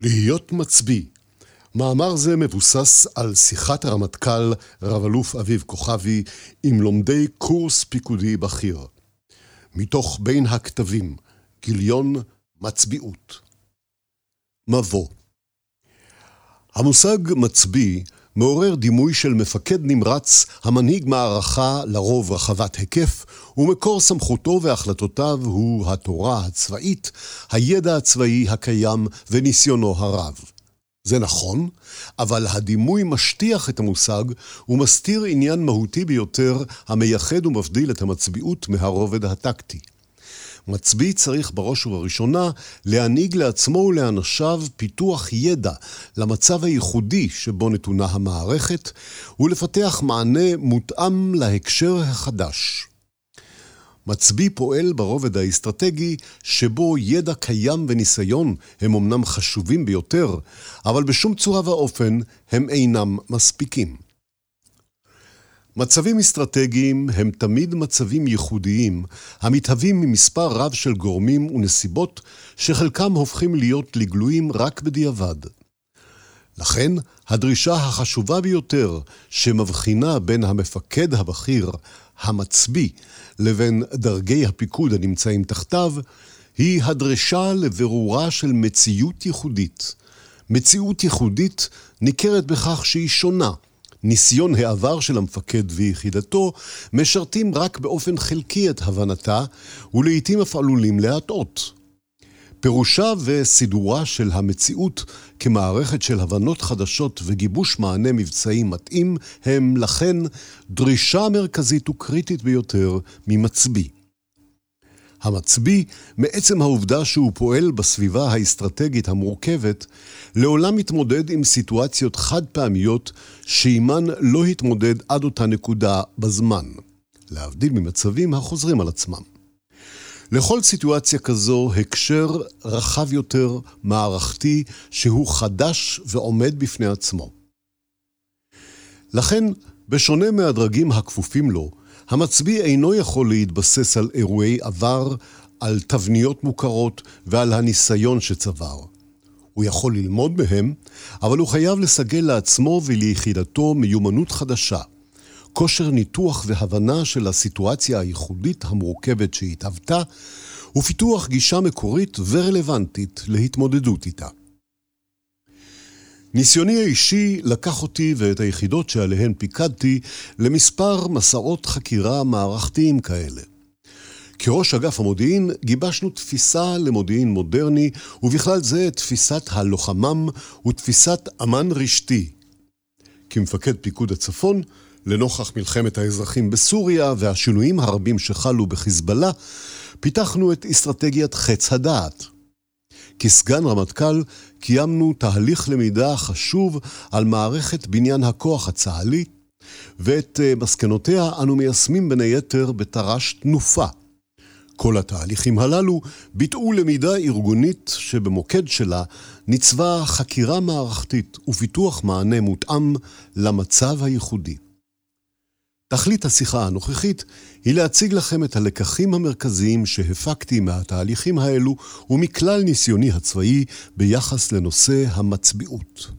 להיות מצביא. מאמר זה מבוסס על שיחת הרמטכ"ל רב-אלוף אביב כוכבי עם לומדי קורס פיקודי בכיר. מתוך בין הכתבים, גיליון מצביעות. מבוא המושג מצביא מעורר דימוי של מפקד נמרץ המנהיג מערכה לרוב רחבת היקף, ומקור סמכותו והחלטותיו הוא התורה הצבאית, הידע הצבאי הקיים וניסיונו הרב. זה נכון, אבל הדימוי משטיח את המושג ומסתיר עניין מהותי ביותר המייחד ומבדיל את המצביעות מהרובד הטקטי. מצביא צריך בראש ובראשונה להנהיג לעצמו ולאנשיו פיתוח ידע למצב הייחודי שבו נתונה המערכת, ולפתח מענה מותאם להקשר החדש. מצביא פועל ברובד האסטרטגי, שבו ידע קיים וניסיון הם אמנם חשובים ביותר, אבל בשום צורה ואופן הם אינם מספיקים. מצבים אסטרטגיים הם תמיד מצבים ייחודיים, המתהווים ממספר רב של גורמים ונסיבות, שחלקם הופכים להיות לגלויים רק בדיעבד. לכן, הדרישה החשובה ביותר שמבחינה בין המפקד הבכיר, המצביא, לבין דרגי הפיקוד הנמצאים תחתיו, היא הדרישה לבירורה של מציאות ייחודית. מציאות ייחודית ניכרת בכך שהיא שונה ניסיון העבר של המפקד ויחידתו משרתים רק באופן חלקי את הבנתה, ולעיתים אף עלולים להטעות. פירושה וסידורה של המציאות כמערכת של הבנות חדשות וגיבוש מענה מבצעי מתאים הם לכן דרישה מרכזית וקריטית ביותר ממצביא. המצביא, מעצם העובדה שהוא פועל בסביבה האסטרטגית המורכבת, לעולם מתמודד עם סיטואציות חד פעמיות שעימן לא התמודד עד אותה נקודה בזמן, להבדיל ממצבים החוזרים על עצמם. לכל סיטואציה כזו הקשר רחב יותר, מערכתי, שהוא חדש ועומד בפני עצמו. לכן, בשונה מהדרגים הכפופים לו, המצביא אינו יכול להתבסס על אירועי עבר, על תבניות מוכרות ועל הניסיון שצבר. הוא יכול ללמוד מהם, אבל הוא חייב לסגל לעצמו וליחידתו מיומנות חדשה, כושר ניתוח והבנה של הסיטואציה הייחודית המורכבת שהתהוותה, ופיתוח גישה מקורית ורלוונטית להתמודדות איתה. ניסיוני האישי לקח אותי ואת היחידות שעליהן פיקדתי למספר מסעות חקירה מערכתיים כאלה. כראש אגף המודיעין גיבשנו תפיסה למודיעין מודרני, ובכלל זה תפיסת הלוחמם ותפיסת אמן רשתי. כמפקד פיקוד הצפון, לנוכח מלחמת האזרחים בסוריה והשינויים הרבים שחלו בחיזבאללה, פיתחנו את אסטרטגיית חץ הדעת. כסגן רמטכ"ל קיימנו תהליך למידה חשוב על מערכת בניין הכוח הצה"לי, ואת אה, מסקנותיה אנו מיישמים בין היתר בתר"ש תנופה. כל התהליכים הללו ביטאו למידה ארגונית שבמוקד שלה ניצבה חקירה מערכתית ופיתוח מענה מותאם למצב הייחודי. תכלית השיחה הנוכחית היא להציג לכם את הלקחים המרכזיים שהפקתי מהתהליכים האלו ומכלל ניסיוני הצבאי ביחס לנושא המצביעות.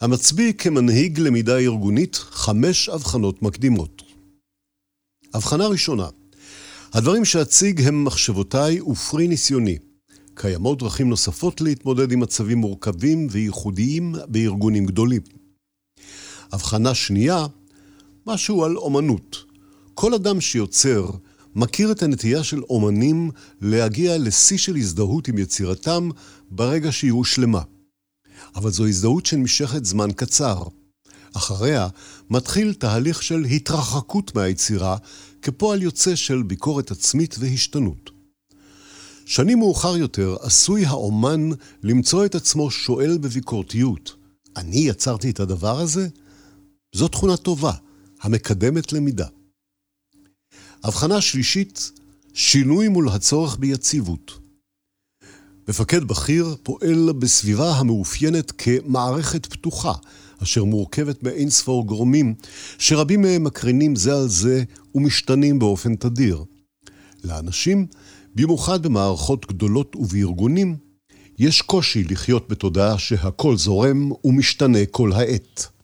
המצביא כמנהיג למידה ארגונית, חמש הבחנות מקדימות. הבחנה ראשונה, הדברים שאציג הם מחשבותיי ופרי ניסיוני. קיימות דרכים נוספות להתמודד עם מצבים מורכבים וייחודיים בארגונים גדולים. הבחנה שנייה, משהו על אומנות. כל אדם שיוצר מכיר את הנטייה של אומנים להגיע לשיא של הזדהות עם יצירתם ברגע שהיא הושלמה. אבל זו הזדהות שנמשכת זמן קצר. אחריה מתחיל תהליך של התרחקות מהיצירה כפועל יוצא של ביקורת עצמית והשתנות. שנים מאוחר יותר עשוי האומן למצוא את עצמו שואל בביקורתיות, אני יצרתי את הדבר הזה? זו תכונה טובה, המקדמת למידה. הבחנה שלישית, שינוי מול הצורך ביציבות. מפקד בכיר פועל בסביבה המאופיינת כמערכת פתוחה, אשר מורכבת מאין ספור גורמים, שרבים מהם מקרינים זה על זה ומשתנים באופן תדיר. לאנשים, במיוחד במערכות גדולות ובארגונים, יש קושי לחיות בתודעה שהכל זורם ומשתנה כל העת.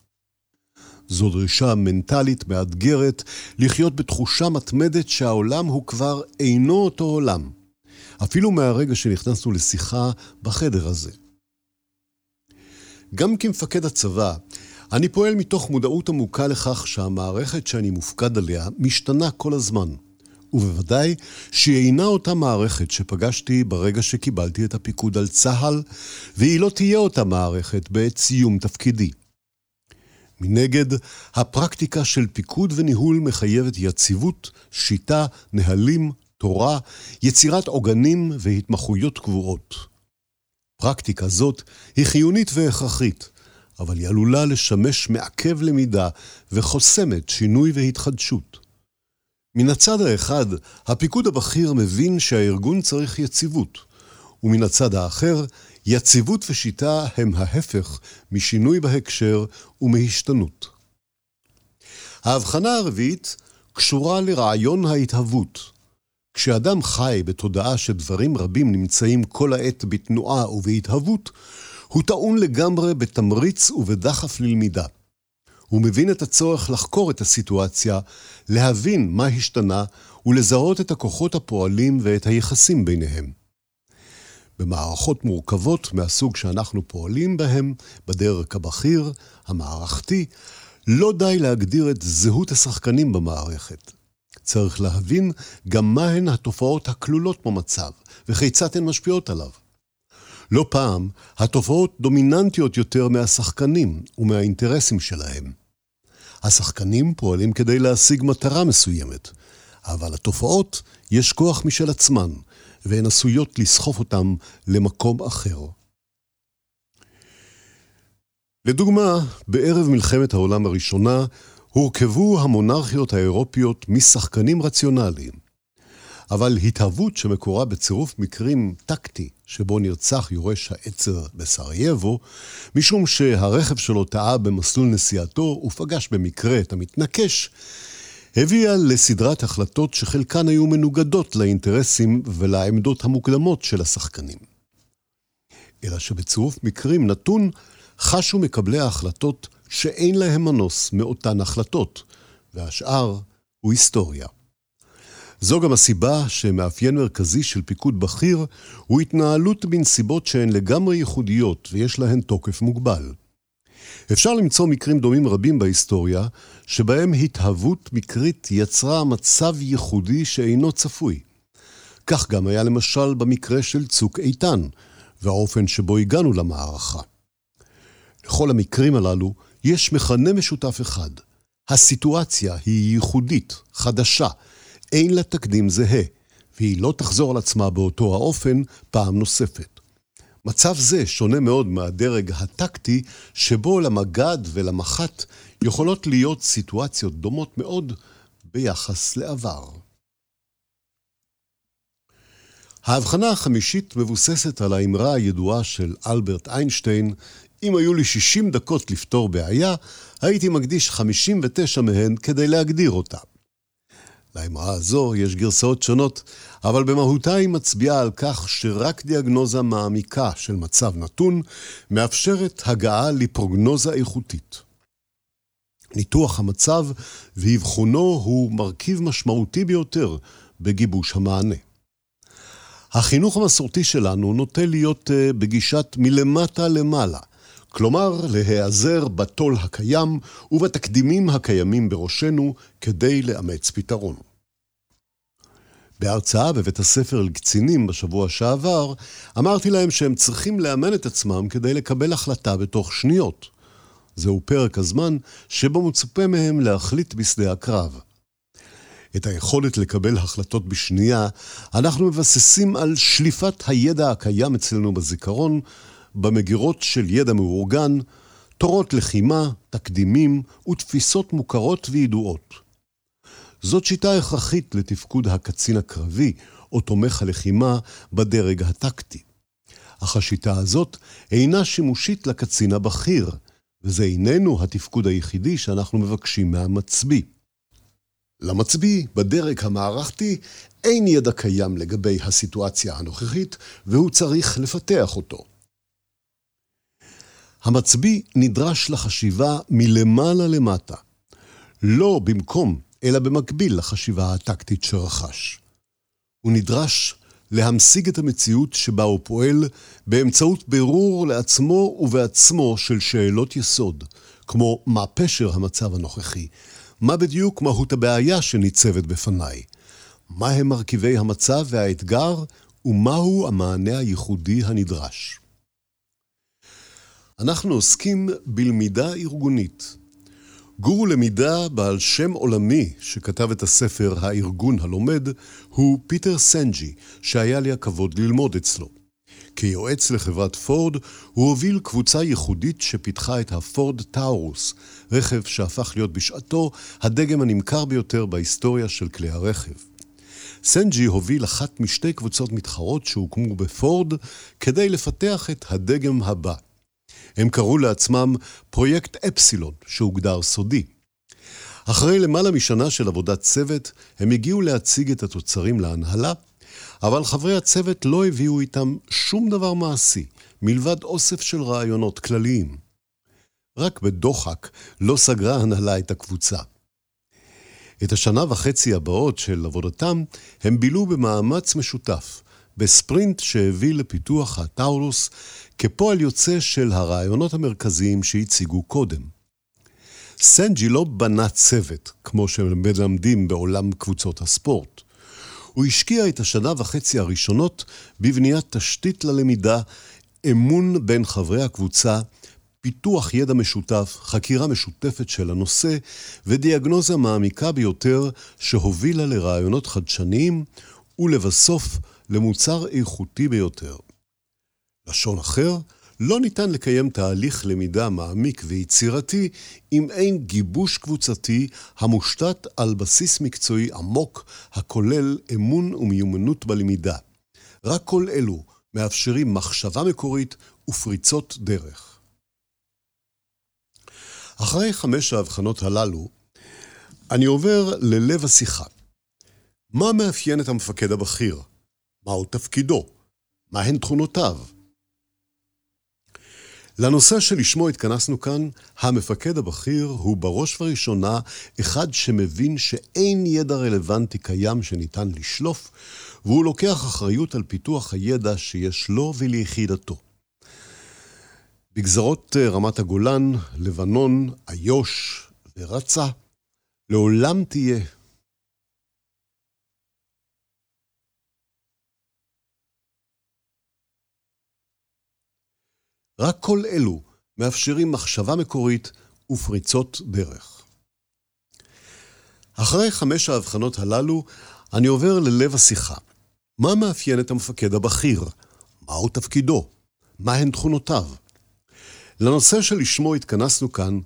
זו דרישה מנטלית מאתגרת לחיות בתחושה מתמדת שהעולם הוא כבר אינו אותו עולם, אפילו מהרגע שנכנסנו לשיחה בחדר הזה. גם כמפקד הצבא, אני פועל מתוך מודעות עמוקה לכך שהמערכת שאני מופקד עליה משתנה כל הזמן. ובוודאי שהיא אינה אותה מערכת שפגשתי ברגע שקיבלתי את הפיקוד על צה"ל, והיא לא תהיה אותה מערכת בעת סיום תפקידי. מנגד, הפרקטיקה של פיקוד וניהול מחייבת יציבות, שיטה, נהלים, תורה, יצירת עוגנים והתמחויות קבועות. פרקטיקה זאת היא חיונית והכרחית, אבל היא עלולה לשמש מעכב למידה וחוסמת שינוי והתחדשות. מן הצד האחד, הפיקוד הבכיר מבין שהארגון צריך יציבות, ומן הצד האחר, יציבות ושיטה הם ההפך משינוי בהקשר ומהשתנות. ההבחנה הרביעית קשורה לרעיון ההתהוות. כשאדם חי בתודעה שדברים רבים נמצאים כל העת בתנועה ובהתהוות, הוא טעון לגמרי בתמריץ ובדחף ללמידה. הוא מבין את הצורך לחקור את הסיטואציה, להבין מה השתנה ולזהות את הכוחות הפועלים ואת היחסים ביניהם. במערכות מורכבות מהסוג שאנחנו פועלים בהם, בדרג הבכיר, המערכתי, לא די להגדיר את זהות השחקנים במערכת. צריך להבין גם מהן התופעות הכלולות במצב, וכיצד הן משפיעות עליו. לא פעם, התופעות דומיננטיות יותר מהשחקנים ומהאינטרסים שלהם. השחקנים פועלים כדי להשיג מטרה מסוימת, אבל התופעות יש כוח משל עצמן, והן עשויות לסחוף אותם למקום אחר. לדוגמה, בערב מלחמת העולם הראשונה הורכבו המונרכיות האירופיות משחקנים רציונליים. אבל התהוות שמקורה בצירוף מקרים טקטי שבו נרצח יורש העצר בסרייבו, משום שהרכב שלו טעה במסלול נסיעתו ופגש במקרה את המתנקש, הביאה לסדרת החלטות שחלקן היו מנוגדות לאינטרסים ולעמדות המוקדמות של השחקנים. אלא שבצירוף מקרים נתון חשו מקבלי ההחלטות שאין להם מנוס מאותן החלטות, והשאר הוא היסטוריה. זו גם הסיבה שמאפיין מרכזי של פיקוד בכיר הוא התנהלות בנסיבות שהן לגמרי ייחודיות ויש להן תוקף מוגבל. אפשר למצוא מקרים דומים רבים בהיסטוריה, שבהם התהוות מקרית יצרה מצב ייחודי שאינו צפוי. כך גם היה למשל במקרה של צוק איתן, והאופן שבו הגענו למערכה. לכל המקרים הללו יש מכנה משותף אחד. הסיטואציה היא ייחודית, חדשה, אין לה תקדים זהה, והיא לא תחזור על עצמה באותו האופן פעם נוספת. מצב זה שונה מאוד מהדרג הטקטי, שבו למג"ד ולמח"ט יכולות להיות סיטואציות דומות מאוד ביחס לעבר. ההבחנה החמישית מבוססת על האמרה הידועה של אלברט איינשטיין, אם היו לי 60 דקות לפתור בעיה, הייתי מקדיש 59 מהן כדי להגדיר אותה. לאמרה הזו יש גרסאות שונות, אבל במהותה היא מצביעה על כך שרק דיאגנוזה מעמיקה של מצב נתון מאפשרת הגעה לפרוגנוזה איכותית. ניתוח המצב ואבחונו הוא מרכיב משמעותי ביותר בגיבוש המענה. החינוך המסורתי שלנו נוטה להיות אה, בגישת מלמטה למעלה, כלומר להיעזר בתו"ל הקיים ובתקדימים הקיימים בראשנו כדי לאמץ פתרון. בהרצאה בבית הספר לקצינים בשבוע שעבר, אמרתי להם שהם צריכים לאמן את עצמם כדי לקבל החלטה בתוך שניות. זהו פרק הזמן שבו מצופה מהם להחליט בשדה הקרב. את היכולת לקבל החלטות בשנייה, אנחנו מבססים על שליפת הידע הקיים אצלנו בזיכרון, במגירות של ידע מאורגן, תורות לחימה, תקדימים ותפיסות מוכרות וידועות. זאת שיטה הכרחית לתפקוד הקצין הקרבי או תומך הלחימה בדרג הטקטי. אך השיטה הזאת אינה שימושית לקצין הבכיר, וזה איננו התפקוד היחידי שאנחנו מבקשים מהמצביא. למצביא, בדרג המערכתי, אין ידע קיים לגבי הסיטואציה הנוכחית, והוא צריך לפתח אותו. המצביא נדרש לחשיבה מלמעלה למטה, לא במקום, אלא במקביל לחשיבה הטקטית שרכש. הוא נדרש להמשיג את המציאות שבה הוא פועל באמצעות בירור לעצמו ובעצמו של שאלות יסוד, כמו מה פשר המצב הנוכחי, מה בדיוק מהות הבעיה שניצבת בפניי, מהם מרכיבי המצב והאתגר ומהו המענה הייחודי הנדרש. אנחנו עוסקים בלמידה ארגונית. גורו למידה בעל שם עולמי שכתב את הספר "הארגון הלומד" הוא פיטר סנג'י, שהיה לי הכבוד ללמוד אצלו. כיועץ לחברת פורד, הוא הוביל קבוצה ייחודית שפיתחה את הפורד טאורוס, רכב שהפך להיות בשעתו הדגם הנמכר ביותר בהיסטוריה של כלי הרכב. סנג'י הוביל אחת משתי קבוצות מתחרות שהוקמו בפורד כדי לפתח את הדגם הבא. הם קראו לעצמם פרויקט אפסילון, שהוגדר סודי. אחרי למעלה משנה של עבודת צוות, הם הגיעו להציג את התוצרים להנהלה, אבל חברי הצוות לא הביאו איתם שום דבר מעשי, מלבד אוסף של רעיונות כלליים. רק בדוחק לא סגרה הנהלה את הקבוצה. את השנה וחצי הבאות של עבודתם הם בילו במאמץ משותף, בספרינט שהביא לפיתוח הטאולוס כפועל יוצא של הרעיונות המרכזיים שהציגו קודם. סנג'י לא בנה צוות, כמו שמלמדים בעולם קבוצות הספורט. הוא השקיע את השנה וחצי הראשונות בבניית תשתית ללמידה, אמון בין חברי הקבוצה, פיתוח ידע משותף, חקירה משותפת של הנושא ודיאגנוזה מעמיקה ביותר שהובילה לרעיונות חדשניים ולבסוף למוצר איכותי ביותר. לשון אחר, לא ניתן לקיים תהליך למידה מעמיק ויצירתי אם אין גיבוש קבוצתי המושתת על בסיס מקצועי עמוק הכולל אמון ומיומנות בלמידה. רק כל אלו מאפשרים מחשבה מקורית ופריצות דרך. אחרי חמש ההבחנות הללו, אני עובר ללב השיחה. מה מאפיין את המפקד הבכיר? מהו תפקידו? מהן תכונותיו? לנושא שלשמו התכנסנו כאן, המפקד הבכיר הוא בראש ובראשונה אחד שמבין שאין ידע רלוונטי קיים שניתן לשלוף, והוא לוקח אחריות על פיתוח הידע שיש לו וליחידתו. בגזרות אה, רמת הגולן, לבנון, איו"ש ורצה, לעולם תהיה רק כל אלו מאפשרים מחשבה מקורית ופריצות דרך. אחרי חמש ההבחנות הללו, אני עובר ללב השיחה. מה מאפיין את המפקד הבכיר? מהו תפקידו? מהן תכונותיו? לנושא שלשמו התכנסנו כאן,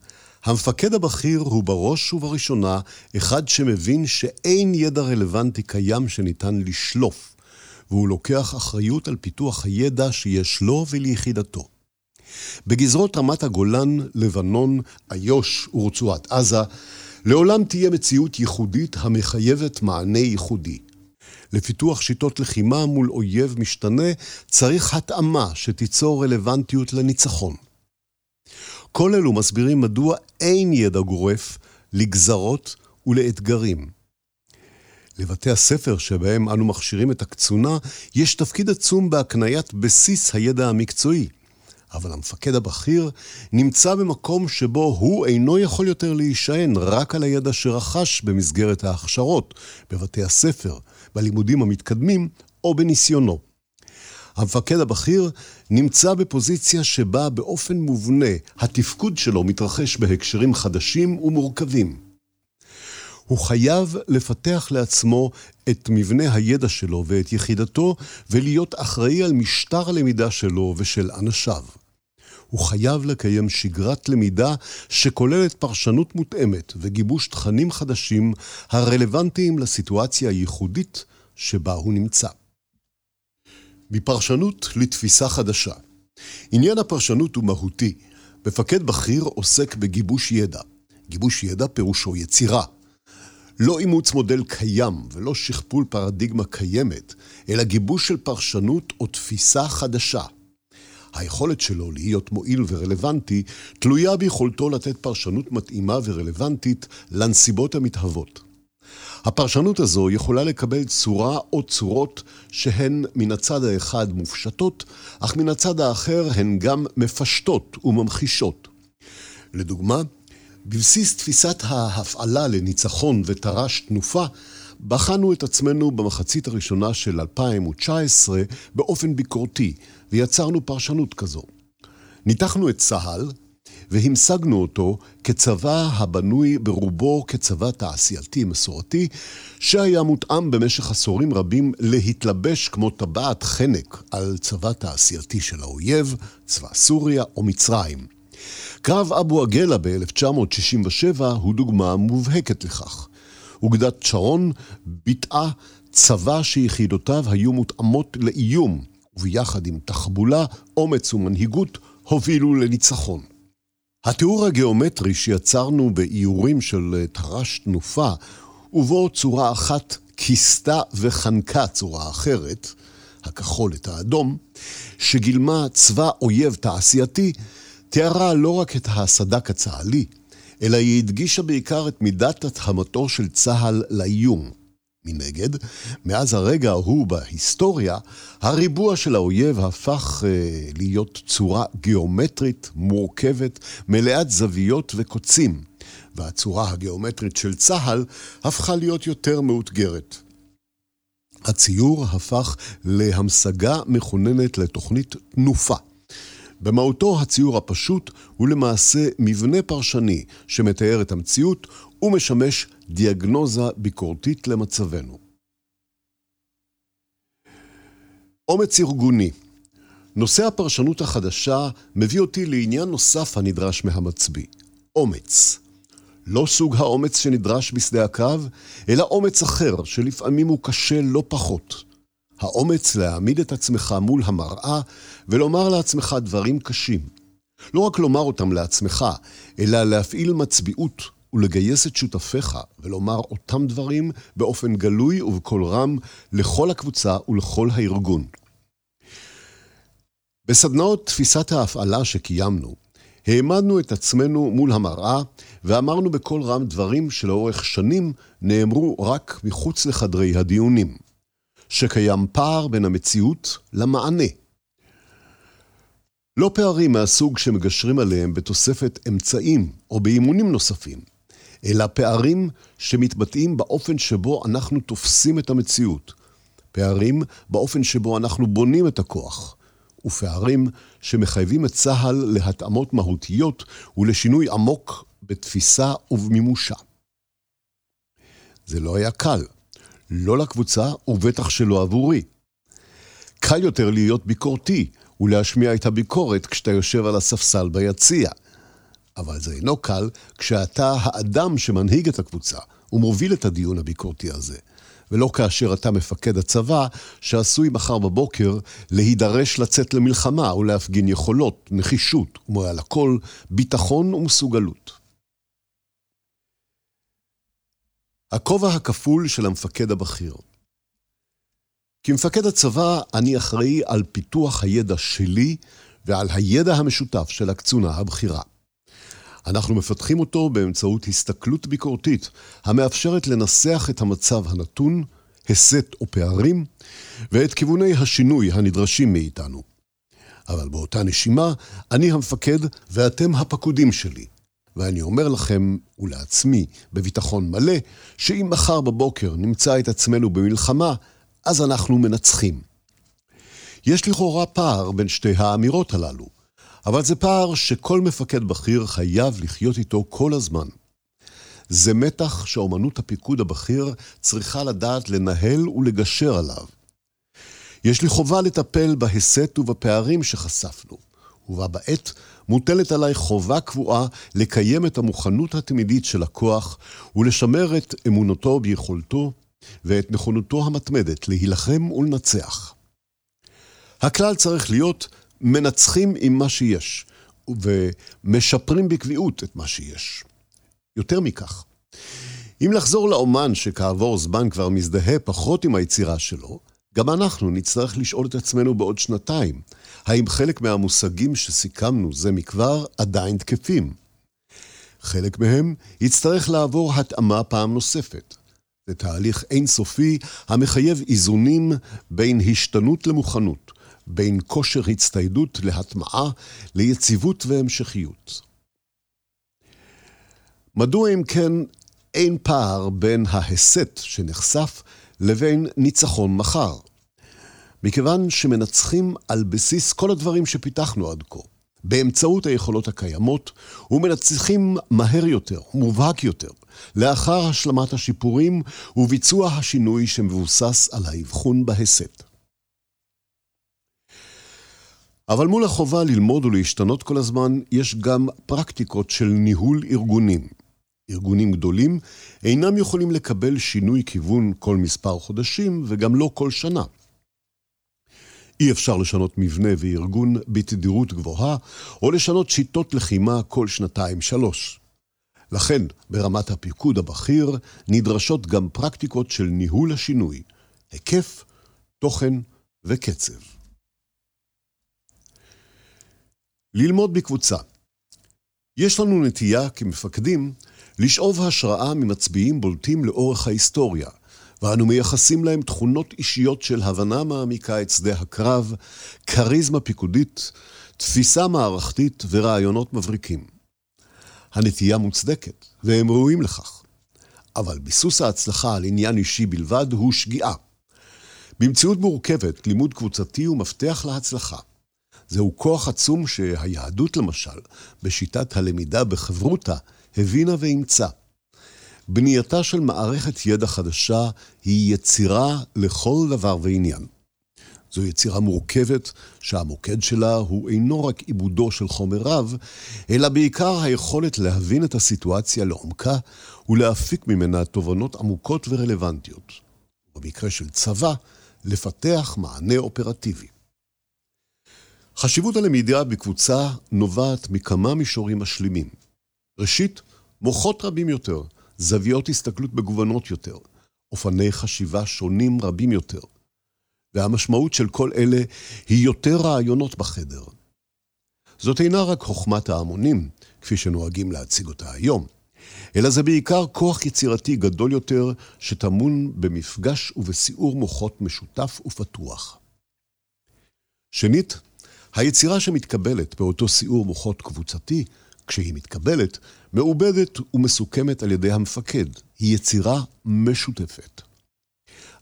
המפקד הבכיר הוא בראש ובראשונה אחד שמבין שאין ידע רלוונטי קיים שניתן לשלוף, והוא לוקח אחריות על פיתוח הידע שיש לו וליחידתו. בגזרות רמת הגולן, לבנון, איו"ש ורצועת עזה, לעולם תהיה מציאות ייחודית המחייבת מענה ייחודי. לפיתוח שיטות לחימה מול אויב משתנה צריך התאמה שתיצור רלוונטיות לניצחון. כל אלו מסבירים מדוע אין ידע גורף לגזרות ולאתגרים. לבתי הספר שבהם אנו מכשירים את הקצונה, יש תפקיד עצום בהקניית בסיס הידע המקצועי. אבל המפקד הבכיר נמצא במקום שבו הוא אינו יכול יותר להישען רק על הידע שרכש במסגרת ההכשרות, בבתי הספר, בלימודים המתקדמים או בניסיונו. המפקד הבכיר נמצא בפוזיציה שבה באופן מובנה התפקוד שלו מתרחש בהקשרים חדשים ומורכבים. הוא חייב לפתח לעצמו את מבנה הידע שלו ואת יחידתו ולהיות אחראי על משטר הלמידה שלו ושל אנשיו. הוא חייב לקיים שגרת למידה שכוללת פרשנות מותאמת וגיבוש תכנים חדשים הרלוונטיים לסיטואציה הייחודית שבה הוא נמצא. מפרשנות לתפיסה חדשה. עניין הפרשנות הוא מהותי. מפקד בכיר עוסק בגיבוש ידע. גיבוש ידע פירושו יצירה. לא אימוץ מודל קיים ולא שכפול פרדיגמה קיימת, אלא גיבוש של פרשנות או תפיסה חדשה. היכולת שלו להיות מועיל ורלוונטי תלויה ביכולתו לתת פרשנות מתאימה ורלוונטית לנסיבות המתהוות. הפרשנות הזו יכולה לקבל צורה או צורות שהן מן הצד האחד מופשטות, אך מן הצד האחר הן גם מפשטות וממחישות. לדוגמה, בבסיס תפיסת ההפעלה לניצחון ותר"ש תנופה, בחנו את עצמנו במחצית הראשונה של 2019 באופן ביקורתי, ויצרנו פרשנות כזו. ניתחנו את צה"ל, והמשגנו אותו כצבא הבנוי ברובו כצבא תעשייתי מסורתי, שהיה מותאם במשך עשורים רבים להתלבש כמו טבעת חנק על צבא תעשייתי של האויב, צבא סוריה או מצרים. קרב אבו עגלה ב-1967 הוא דוגמה מובהקת לכך. אוגדת שרון ביטאה צבא שיחידותיו היו מותאמות לאיום, וביחד עם תחבולה, אומץ ומנהיגות, הובילו לניצחון. התיאור הגיאומטרי שיצרנו באיורים של תר"ש תנופה, ובו צורה אחת כיסתה וחנקה צורה אחרת, הכחול את האדום, שגילמה צבא אויב תעשייתי, תיארה לא רק את הסדק הצה"לי, אלא היא הדגישה בעיקר את מידת התאמתו של צה"ל לאיום. מנגד, מאז הרגע ההוא בהיסטוריה, הריבוע של האויב הפך אה, להיות צורה גיאומטרית, מורכבת, מלאת זוויות וקוצים, והצורה הגיאומטרית של צה"ל הפכה להיות יותר מאותגרת. הציור הפך להמשגה מכוננת לתוכנית תנופה. במהותו הציור הפשוט הוא למעשה מבנה פרשני שמתאר את המציאות ומשמש דיאגנוזה ביקורתית למצבנו. אומץ ארגוני נושא הפרשנות החדשה מביא אותי לעניין נוסף הנדרש מהמצביא, אומץ. לא סוג האומץ שנדרש בשדה הקרב, אלא אומץ אחר, שלפעמים הוא קשה לא פחות. האומץ להעמיד את עצמך מול המראה ולומר לעצמך דברים קשים. לא רק לומר אותם לעצמך, אלא להפעיל מצביעות ולגייס את שותפיך ולומר אותם דברים באופן גלוי ובקול רם לכל הקבוצה ולכל הארגון. בסדנאות תפיסת ההפעלה שקיימנו, העמדנו את עצמנו מול המראה ואמרנו בקול רם דברים שלאורך שנים נאמרו רק מחוץ לחדרי הדיונים. שקיים פער בין המציאות למענה. לא פערים מהסוג שמגשרים עליהם בתוספת אמצעים או באימונים נוספים, אלא פערים שמתבטאים באופן שבו אנחנו תופסים את המציאות, פערים באופן שבו אנחנו בונים את הכוח, ופערים שמחייבים את צה"ל להתאמות מהותיות ולשינוי עמוק בתפיסה ובמימושה. זה לא היה קל. לא לקבוצה ובטח שלא עבורי. קל יותר להיות ביקורתי ולהשמיע את הביקורת כשאתה יושב על הספסל ביציע. אבל זה אינו קל כשאתה האדם שמנהיג את הקבוצה ומוביל את הדיון הביקורתי הזה, ולא כאשר אתה מפקד הצבא שעשוי מחר בבוקר להידרש לצאת למלחמה ולהפגין יכולות, נחישות, ומעל הכל ביטחון ומסוגלות. הכובע הכפול של המפקד הבכיר. כמפקד הצבא אני אחראי על פיתוח הידע שלי ועל הידע המשותף של הקצונה הבכירה. אנחנו מפתחים אותו באמצעות הסתכלות ביקורתית המאפשרת לנסח את המצב הנתון, הסט או פערים, ואת כיווני השינוי הנדרשים מאיתנו. אבל באותה נשימה, אני המפקד ואתם הפקודים שלי. ואני אומר לכם ולעצמי בביטחון מלא, שאם מחר בבוקר נמצא את עצמנו במלחמה, אז אנחנו מנצחים. יש לכאורה פער בין שתי האמירות הללו, אבל זה פער שכל מפקד בכיר חייב לחיות איתו כל הזמן. זה מתח שאומנות הפיקוד הבכיר צריכה לדעת לנהל ולגשר עליו. יש לי חובה לטפל בהסת ובפערים שחשפנו, ובה בעת מוטלת עליי חובה קבועה לקיים את המוכנות התמידית של הכוח ולשמר את אמונותו ביכולתו ואת נכונותו המתמדת להילחם ולנצח. הכלל צריך להיות מנצחים עם מה שיש, ומשפרים בקביעות את מה שיש. יותר מכך, אם לחזור לאומן שכעבור זמן כבר מזדהה פחות עם היצירה שלו, גם אנחנו נצטרך לשאול את עצמנו בעוד שנתיים, האם חלק מהמושגים שסיכמנו זה מכבר עדיין תקפים? חלק מהם יצטרך לעבור התאמה פעם נוספת. זה תהליך אינסופי המחייב איזונים בין השתנות למוכנות, בין כושר הצטיידות להטמעה, ליציבות והמשכיות. מדוע אם כן אין פער בין ההסת שנחשף לבין ניצחון מחר? מכיוון שמנצחים על בסיס כל הדברים שפיתחנו עד כה, באמצעות היכולות הקיימות, ומנצחים מהר יותר, מובהק יותר, לאחר השלמת השיפורים וביצוע השינוי שמבוסס על האבחון בהסת. אבל מול החובה ללמוד ולהשתנות כל הזמן, יש גם פרקטיקות של ניהול ארגונים. ארגונים גדולים אינם יכולים לקבל שינוי כיוון כל מספר חודשים וגם לא כל שנה. אי אפשר לשנות מבנה וארגון בתדירות גבוהה, או לשנות שיטות לחימה כל שנתיים-שלוש. לכן, ברמת הפיקוד הבכיר, נדרשות גם פרקטיקות של ניהול השינוי, היקף, תוכן וקצב. ללמוד בקבוצה. יש לנו נטייה כמפקדים לשאוב השראה ממצביעים בולטים לאורך ההיסטוריה, ואנו מייחסים להם תכונות אישיות של הבנה מעמיקה את שדה הקרב, כריזמה פיקודית, תפיסה מערכתית ורעיונות מבריקים. הנטייה מוצדקת, והם ראויים לכך. אבל ביסוס ההצלחה על עניין אישי בלבד הוא שגיאה. במציאות מורכבת, לימוד קבוצתי הוא מפתח להצלחה. זהו כוח עצום שהיהדות למשל, בשיטת הלמידה בחברותה, הבינה ואימצה. בנייתה של מערכת ידע חדשה היא יצירה לכל דבר ועניין. זו יצירה מורכבת שהמוקד שלה הוא אינו רק עיבודו של חומר רב, אלא בעיקר היכולת להבין את הסיטואציה לעומקה ולהפיק ממנה תובנות עמוקות ורלוונטיות. במקרה של צבא, לפתח מענה אופרטיבי. חשיבות הלמידה בקבוצה נובעת מכמה מישורים משלימים. ראשית, מוחות רבים יותר, זוויות הסתכלות מגוונות יותר, אופני חשיבה שונים רבים יותר. והמשמעות של כל אלה היא יותר רעיונות בחדר. זאת אינה רק חוכמת ההמונים, כפי שנוהגים להציג אותה היום, אלא זה בעיקר כוח יצירתי גדול יותר שטמון במפגש ובסיעור מוחות משותף ופתוח. שנית, היצירה שמתקבלת באותו סיעור מוחות קבוצתי, כשהיא מתקבלת, מעובדת ומסוכמת על ידי המפקד. היא יצירה משותפת.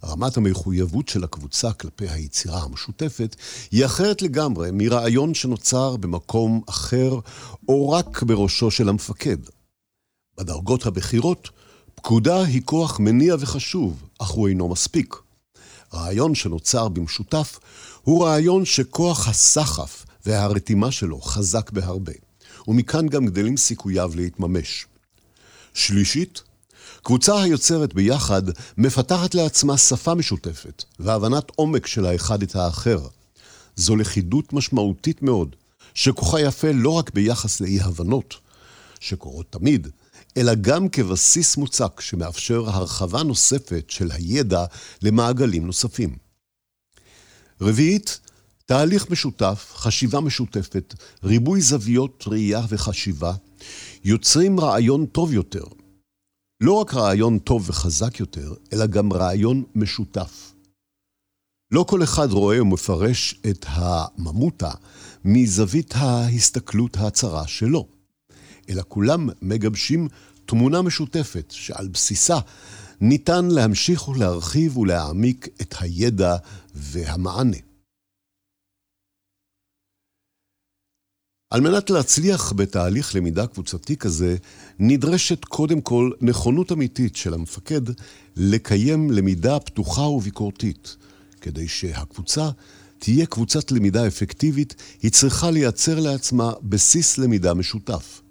רמת המחויבות של הקבוצה כלפי היצירה המשותפת היא אחרת לגמרי מרעיון שנוצר במקום אחר או רק בראשו של המפקד. בדרגות הבכירות, פקודה היא כוח מניע וחשוב, אך הוא אינו מספיק. רעיון שנוצר במשותף הוא רעיון שכוח הסחף והרתימה שלו חזק בהרבה, ומכאן גם גדלים סיכוייו להתממש. שלישית, קבוצה היוצרת ביחד מפתחת לעצמה שפה משותפת והבנת עומק של האחד את האחר. זו לכידות משמעותית מאוד, שכוחה יפה לא רק ביחס לאי-הבנות, שקורות תמיד, אלא גם כבסיס מוצק שמאפשר הרחבה נוספת של הידע למעגלים נוספים. רביעית, תהליך משותף, חשיבה משותפת, ריבוי זוויות ראייה וחשיבה, יוצרים רעיון טוב יותר, לא רק רעיון טוב וחזק יותר, אלא גם רעיון משותף. לא כל אחד רואה ומפרש את הממותה מזווית ההסתכלות הצרה שלו, אלא כולם מגבשים תמונה משותפת שעל בסיסה ניתן להמשיך ולהרחיב ולהעמיק את הידע והמענה. על מנת להצליח בתהליך למידה קבוצתי כזה, נדרשת קודם כל נכונות אמיתית של המפקד לקיים למידה פתוחה וביקורתית. כדי שהקבוצה תהיה קבוצת למידה אפקטיבית, היא צריכה לייצר לעצמה בסיס למידה משותף.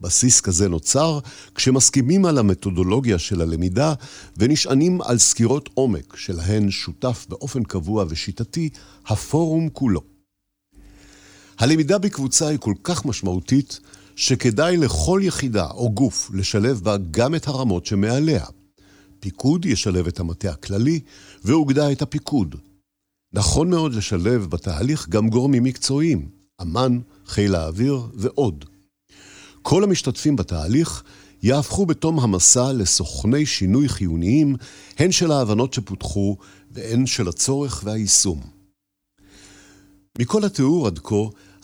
בסיס כזה נוצר כשמסכימים על המתודולוגיה של הלמידה ונשענים על סקירות עומק שלהן שותף באופן קבוע ושיטתי הפורום כולו. הלמידה בקבוצה היא כל כך משמעותית, שכדאי לכל יחידה או גוף לשלב בה גם את הרמות שמעליה. פיקוד ישלב את המטה הכללי, ואוגדה את הפיקוד. נכון מאוד לשלב בתהליך גם גורמים מקצועיים, אמ"ן, חיל האוויר ועוד. כל המשתתפים בתהליך יהפכו בתום המסע לסוכני שינוי חיוניים, הן של ההבנות שפותחו והן של הצורך והיישום. מכל התיאור עד כה,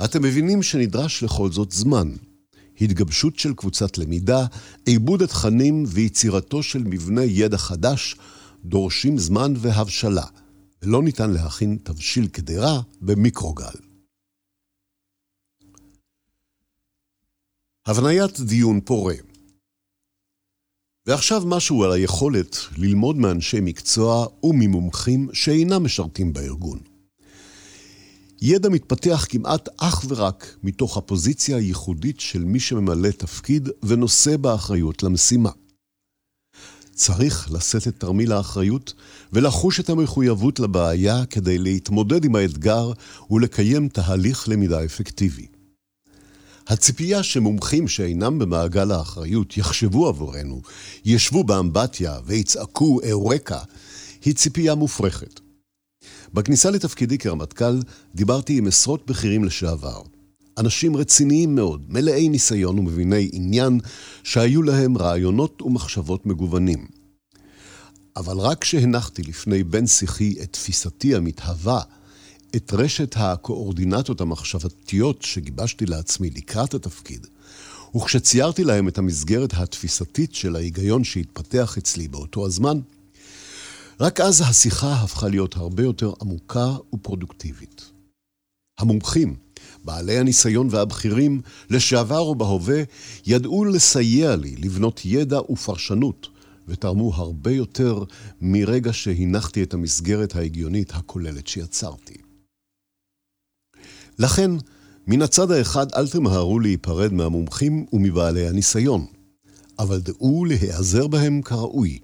אתם מבינים שנדרש לכל זאת זמן. התגבשות של קבוצת למידה, עיבוד התכנים ויצירתו של מבנה ידע חדש דורשים זמן והבשלה, ולא ניתן להכין תבשיל קדרה במיקרוגל. הבניית דיון פורה ועכשיו משהו על היכולת ללמוד מאנשי מקצוע וממומחים שאינם משרתים בארגון. ידע מתפתח כמעט אך ורק מתוך הפוזיציה הייחודית של מי שממלא תפקיד ונושא באחריות למשימה. צריך לשאת את תרמיל האחריות ולחוש את המחויבות לבעיה כדי להתמודד עם האתגר ולקיים תהליך למידה אפקטיבי. הציפייה שמומחים שאינם במעגל האחריות יחשבו עבורנו, ישבו באמבטיה ויצעקו אאורקה, היא ציפייה מופרכת. בכניסה לתפקידי כרמטכ"ל דיברתי עם עשרות בכירים לשעבר. אנשים רציניים מאוד, מלאי ניסיון ומביני עניין, שהיו להם רעיונות ומחשבות מגוונים. אבל רק כשהנחתי לפני בן שיחי את תפיסתי המתהווה, את רשת הקואורדינטות המחשבתיות שגיבשתי לעצמי לקראת התפקיד, וכשציירתי להם את המסגרת התפיסתית של ההיגיון שהתפתח אצלי באותו הזמן, רק אז השיחה הפכה להיות הרבה יותר עמוקה ופרודוקטיבית. המומחים, בעלי הניסיון והבכירים, לשעבר ובהווה, ידעו לסייע לי לבנות ידע ופרשנות, ותרמו הרבה יותר מרגע שהנחתי את המסגרת ההגיונית הכוללת שיצרתי. לכן, מן הצד האחד אל תמהרו להיפרד מהמומחים ומבעלי הניסיון, אבל דעו להיעזר בהם כראוי.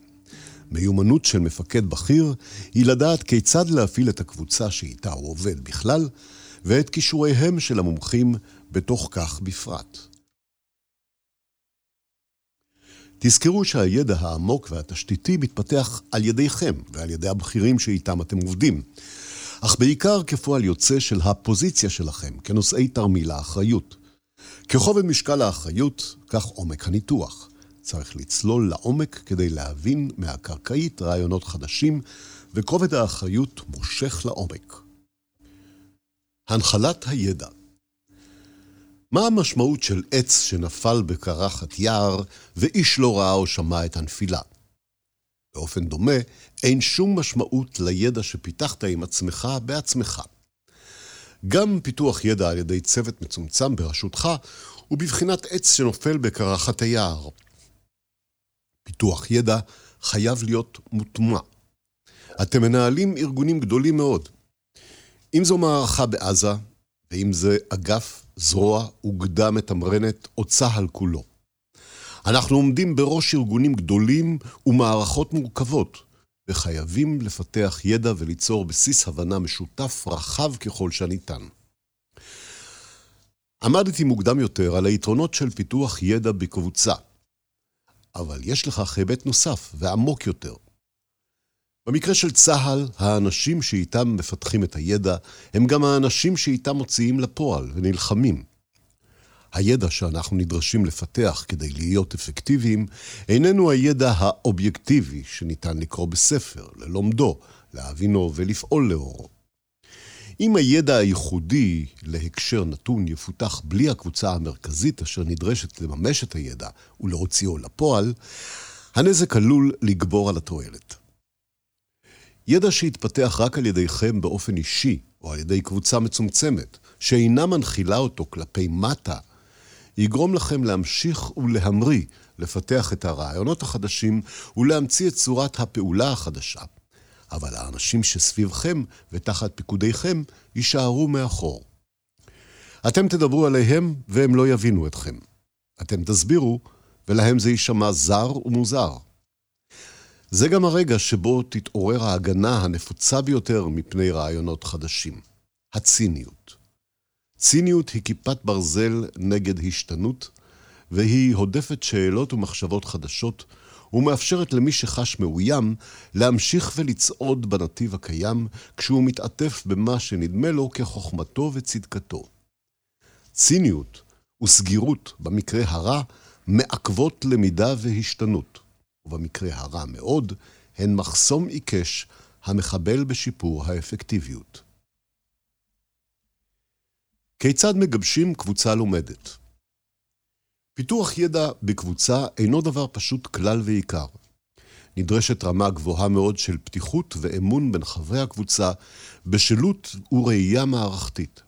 מיומנות של מפקד בכיר היא לדעת כיצד להפעיל את הקבוצה שאיתה הוא עובד בכלל, ואת כישוריהם של המומחים בתוך כך בפרט. תזכרו שהידע העמוק והתשתיתי מתפתח על ידיכם ועל ידי הבכירים שאיתם אתם עובדים, אך בעיקר כפועל יוצא של הפוזיציה שלכם כנושאי תרמיל האחריות. ככובד משקל האחריות, כך עומק הניתוח. צריך לצלול לעומק כדי להבין מהקרקעית רעיונות חדשים, וכובד האחריות מושך לעומק. הנחלת הידע מה המשמעות של עץ שנפל בקרחת יער, ואיש לא ראה או שמע את הנפילה? באופן דומה, אין שום משמעות לידע שפיתחת עם עצמך בעצמך. גם פיתוח ידע על ידי צוות מצומצם בראשותך הוא בבחינת עץ שנופל בקרחת היער. פיתוח ידע חייב להיות מוטמע. אתם מנהלים ארגונים גדולים מאוד. אם זו מערכה בעזה, ואם זה אגף, זרוע, אוגדה מתמרנת או צה"ל כולו. אנחנו עומדים בראש ארגונים גדולים ומערכות מורכבות, וחייבים לפתח ידע וליצור בסיס הבנה משותף רחב ככל שניתן. עמדתי מוקדם יותר על היתרונות של פיתוח ידע בקבוצה, אבל יש לכך היבט נוסף ועמוק יותר. במקרה של צה"ל, האנשים שאיתם מפתחים את הידע הם גם האנשים שאיתם מוציאים לפועל ונלחמים. הידע שאנחנו נדרשים לפתח כדי להיות אפקטיביים איננו הידע האובייקטיבי שניתן לקרוא בספר, ללומדו, להבינו ולפעול לאורו. אם הידע הייחודי להקשר נתון יפותח בלי הקבוצה המרכזית אשר נדרשת לממש את הידע ולהוציאו לפועל, הנזק עלול לגבור על התועלת. ידע שהתפתח רק על ידיכם באופן אישי, או על ידי קבוצה מצומצמת, שאינה מנחילה אותו כלפי מטה, יגרום לכם להמשיך ולהמריא, לפתח את הרעיונות החדשים ולהמציא את צורת הפעולה החדשה. אבל האנשים שסביבכם ותחת פיקודיכם יישארו מאחור. אתם תדברו עליהם והם לא יבינו אתכם. אתם תסבירו, ולהם זה יישמע זר ומוזר. זה גם הרגע שבו תתעורר ההגנה הנפוצה ביותר מפני רעיונות חדשים, הציניות. ציניות היא כיפת ברזל נגד השתנות, והיא הודפת שאלות ומחשבות חדשות, ומאפשרת למי שחש מאוים להמשיך ולצעוד בנתיב הקיים, כשהוא מתעטף במה שנדמה לו כחוכמתו וצדקתו. ציניות וסגירות, במקרה הרע, מעכבות למידה והשתנות, ובמקרה הרע מאוד, הן מחסום עיקש המחבל בשיפור האפקטיביות. כיצד מגבשים קבוצה לומדת? פיתוח ידע בקבוצה אינו דבר פשוט כלל ועיקר. נדרשת רמה גבוהה מאוד של פתיחות ואמון בין חברי הקבוצה, בשלות וראייה מערכתית.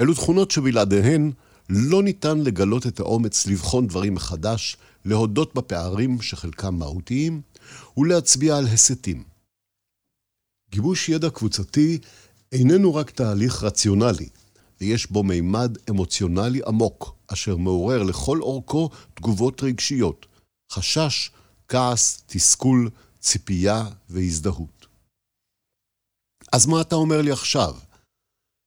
אלו תכונות שבלעדיהן לא ניתן לגלות את האומץ לבחון דברים מחדש, להודות בפערים שחלקם מהותיים, ולהצביע על הסתים. גיבוש ידע קבוצתי איננו רק תהליך רציונלי, ויש בו מימד אמוציונלי עמוק, אשר מעורר לכל אורכו תגובות רגשיות, חשש, כעס, תסכול, ציפייה והזדהות. אז מה אתה אומר לי עכשיו?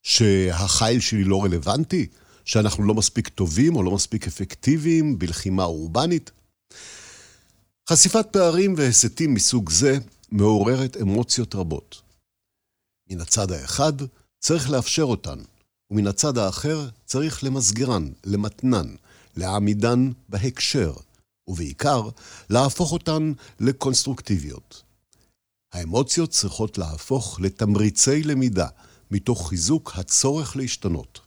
שהחיל שלי לא רלוונטי? שאנחנו לא מספיק טובים או לא מספיק אפקטיביים בלחימה אורבנית? חשיפת פערים והסתים מסוג זה מעוררת אמוציות רבות. מן הצד האחד, צריך לאפשר אותן, ומן הצד האחר צריך למסגרן, למתנן, להעמידן בהקשר, ובעיקר, להפוך אותן לקונסטרוקטיביות. האמוציות צריכות להפוך לתמריצי למידה, מתוך חיזוק הצורך להשתנות.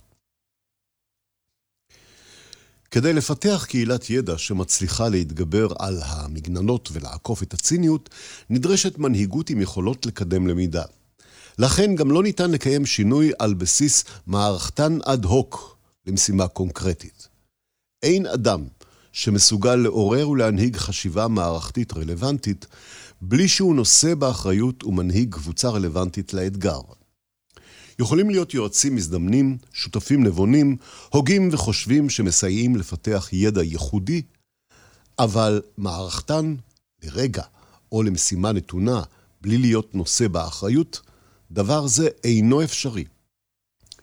כדי לפתח קהילת ידע שמצליחה להתגבר על המגננות ולעקוף את הציניות, נדרשת מנהיגות עם יכולות לקדם למידה. לכן גם לא ניתן לקיים שינוי על בסיס מערכתן אד הוק למשימה קונקרטית. אין אדם שמסוגל לעורר ולהנהיג חשיבה מערכתית רלוונטית בלי שהוא נושא באחריות ומנהיג קבוצה רלוונטית לאתגר. יכולים להיות יועצים מזדמנים, שותפים נבונים, הוגים וחושבים שמסייעים לפתח ידע ייחודי, אבל מערכתן, לרגע או למשימה נתונה, בלי להיות נושא באחריות, דבר זה אינו אפשרי.